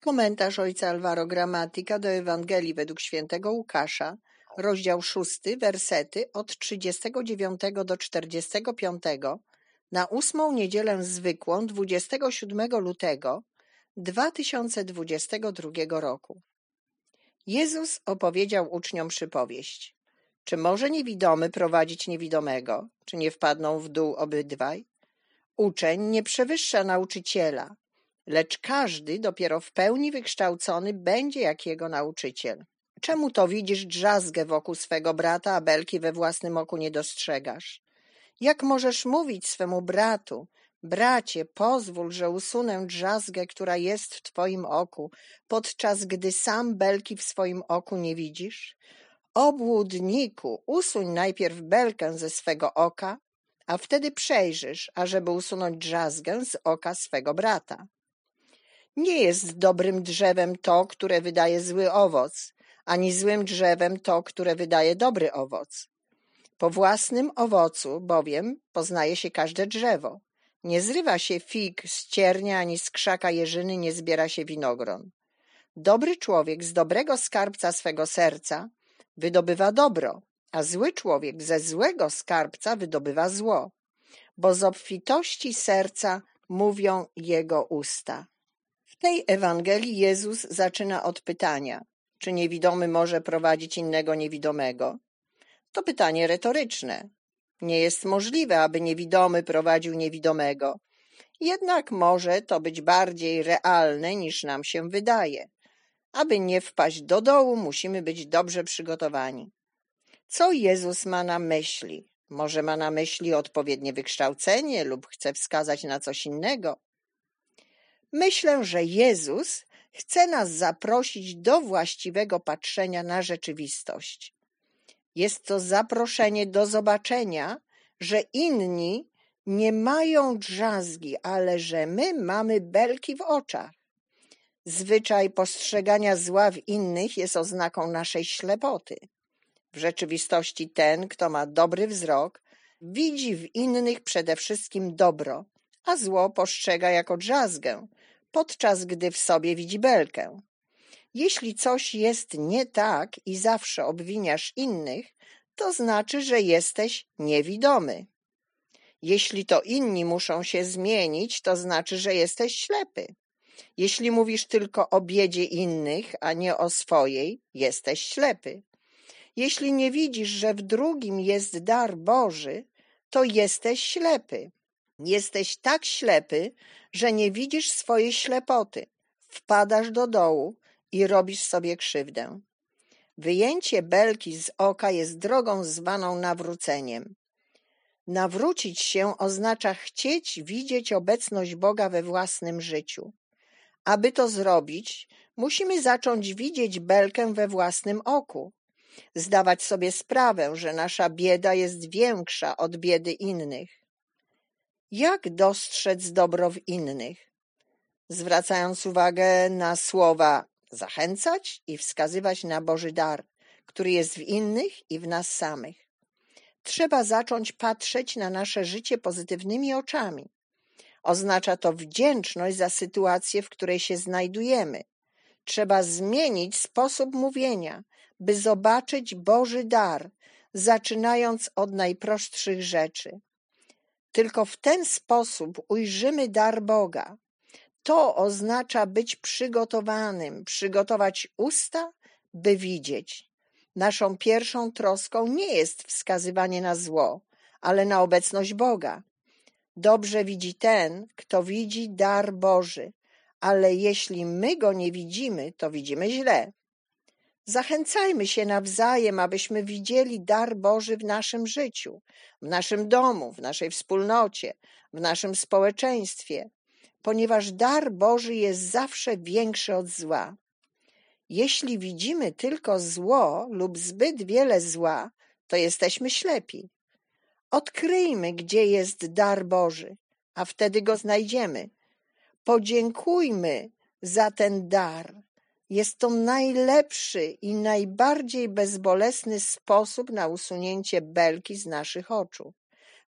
Komentarz ojca Alvaro Gramatika do Ewangelii według świętego Łukasza, rozdział 6, wersety od 39 do 45 na ósmą niedzielę zwykłą 27 lutego 2022 roku. Jezus opowiedział uczniom przypowieść. Czy może niewidomy prowadzić niewidomego? Czy nie wpadną w dół obydwaj? Uczeń nie przewyższa nauczyciela, lecz każdy dopiero w pełni wykształcony będzie jak jego nauczyciel. Czemu to widzisz drzazgę wokół swego brata, a belki we własnym oku nie dostrzegasz? Jak możesz mówić swemu bratu, bracie, pozwól, że usunę drzazgę, która jest w twoim oku, podczas gdy sam belki w swoim oku nie widzisz? Obłudniku, usuń najpierw belkę ze swego oka, a wtedy przejrzysz, ażeby usunąć drzazgę z oka swego brata. Nie jest dobrym drzewem to, które wydaje zły owoc, ani złym drzewem to, które wydaje dobry owoc. Po własnym owocu bowiem poznaje się każde drzewo. Nie zrywa się fig z ciernia, ani z krzaka jeżyny nie zbiera się winogron. Dobry człowiek z dobrego skarbca swego serca wydobywa dobro, a zły człowiek ze złego skarbca wydobywa zło, bo z obfitości serca mówią jego usta. Tej Ewangelii Jezus zaczyna od pytania, czy niewidomy może prowadzić innego niewidomego? To pytanie retoryczne. Nie jest możliwe, aby niewidomy prowadził niewidomego. Jednak może to być bardziej realne niż nam się wydaje. Aby nie wpaść do dołu, musimy być dobrze przygotowani. Co Jezus ma na myśli? Może ma na myśli odpowiednie wykształcenie lub chce wskazać na coś innego? Myślę, że Jezus chce nas zaprosić do właściwego patrzenia na rzeczywistość. Jest to zaproszenie do zobaczenia, że inni nie mają drzazgi, ale że my mamy belki w oczach. Zwyczaj postrzegania zła w innych jest oznaką naszej ślepoty. W rzeczywistości ten, kto ma dobry wzrok, widzi w innych przede wszystkim dobro, a zło postrzega jako drzazgę, podczas gdy w sobie widzi belkę. Jeśli coś jest nie tak i zawsze obwiniasz innych, to znaczy, że jesteś niewidomy. Jeśli to inni muszą się zmienić, to znaczy, że jesteś ślepy. Jeśli mówisz tylko o biedzie innych, a nie o swojej, jesteś ślepy. Jeśli nie widzisz, że w drugim jest dar Boży, to jesteś ślepy. Jesteś tak ślepy, że nie widzisz swojej ślepoty. Wpadasz do dołu i robisz sobie krzywdę. Wyjęcie belki z oka jest drogą zwaną nawróceniem. Nawrócić się oznacza chcieć widzieć obecność Boga we własnym życiu. Aby to zrobić, musimy zacząć widzieć belkę we własnym oku, zdawać sobie sprawę, że nasza bieda jest większa od biedy innych. Jak dostrzec dobro w innych? Zwracając uwagę na słowa zachęcać i wskazywać na Boży dar, który jest w innych i w nas samych. Trzeba zacząć patrzeć na nasze życie pozytywnymi oczami. Oznacza to wdzięczność za sytuację, w której się znajdujemy. Trzeba zmienić sposób mówienia, by zobaczyć Boży dar, zaczynając od najprostszych rzeczy. Tylko w ten sposób ujrzymy dar Boga. To oznacza być przygotowanym, przygotować usta, by widzieć. Naszą pierwszą troską nie jest wskazywanie na zło, ale na obecność Boga. Dobrze widzi ten, kto widzi dar Boży, ale jeśli my go nie widzimy, to widzimy źle. Zachęcajmy się nawzajem, abyśmy widzieli dar Boży w naszym życiu, w naszym domu, w naszej wspólnocie, w naszym społeczeństwie, ponieważ dar Boży jest zawsze większy od zła. Jeśli widzimy tylko zło lub zbyt wiele zła, to jesteśmy ślepi. Odkryjmy, gdzie jest dar Boży, a wtedy go znajdziemy. Podziękujmy za ten dar jest to najlepszy i najbardziej bezbolesny sposób na usunięcie belki z naszych oczu.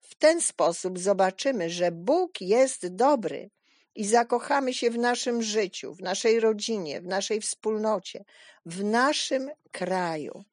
W ten sposób zobaczymy, że Bóg jest dobry i zakochamy się w naszym życiu, w naszej rodzinie, w naszej wspólnocie, w naszym kraju.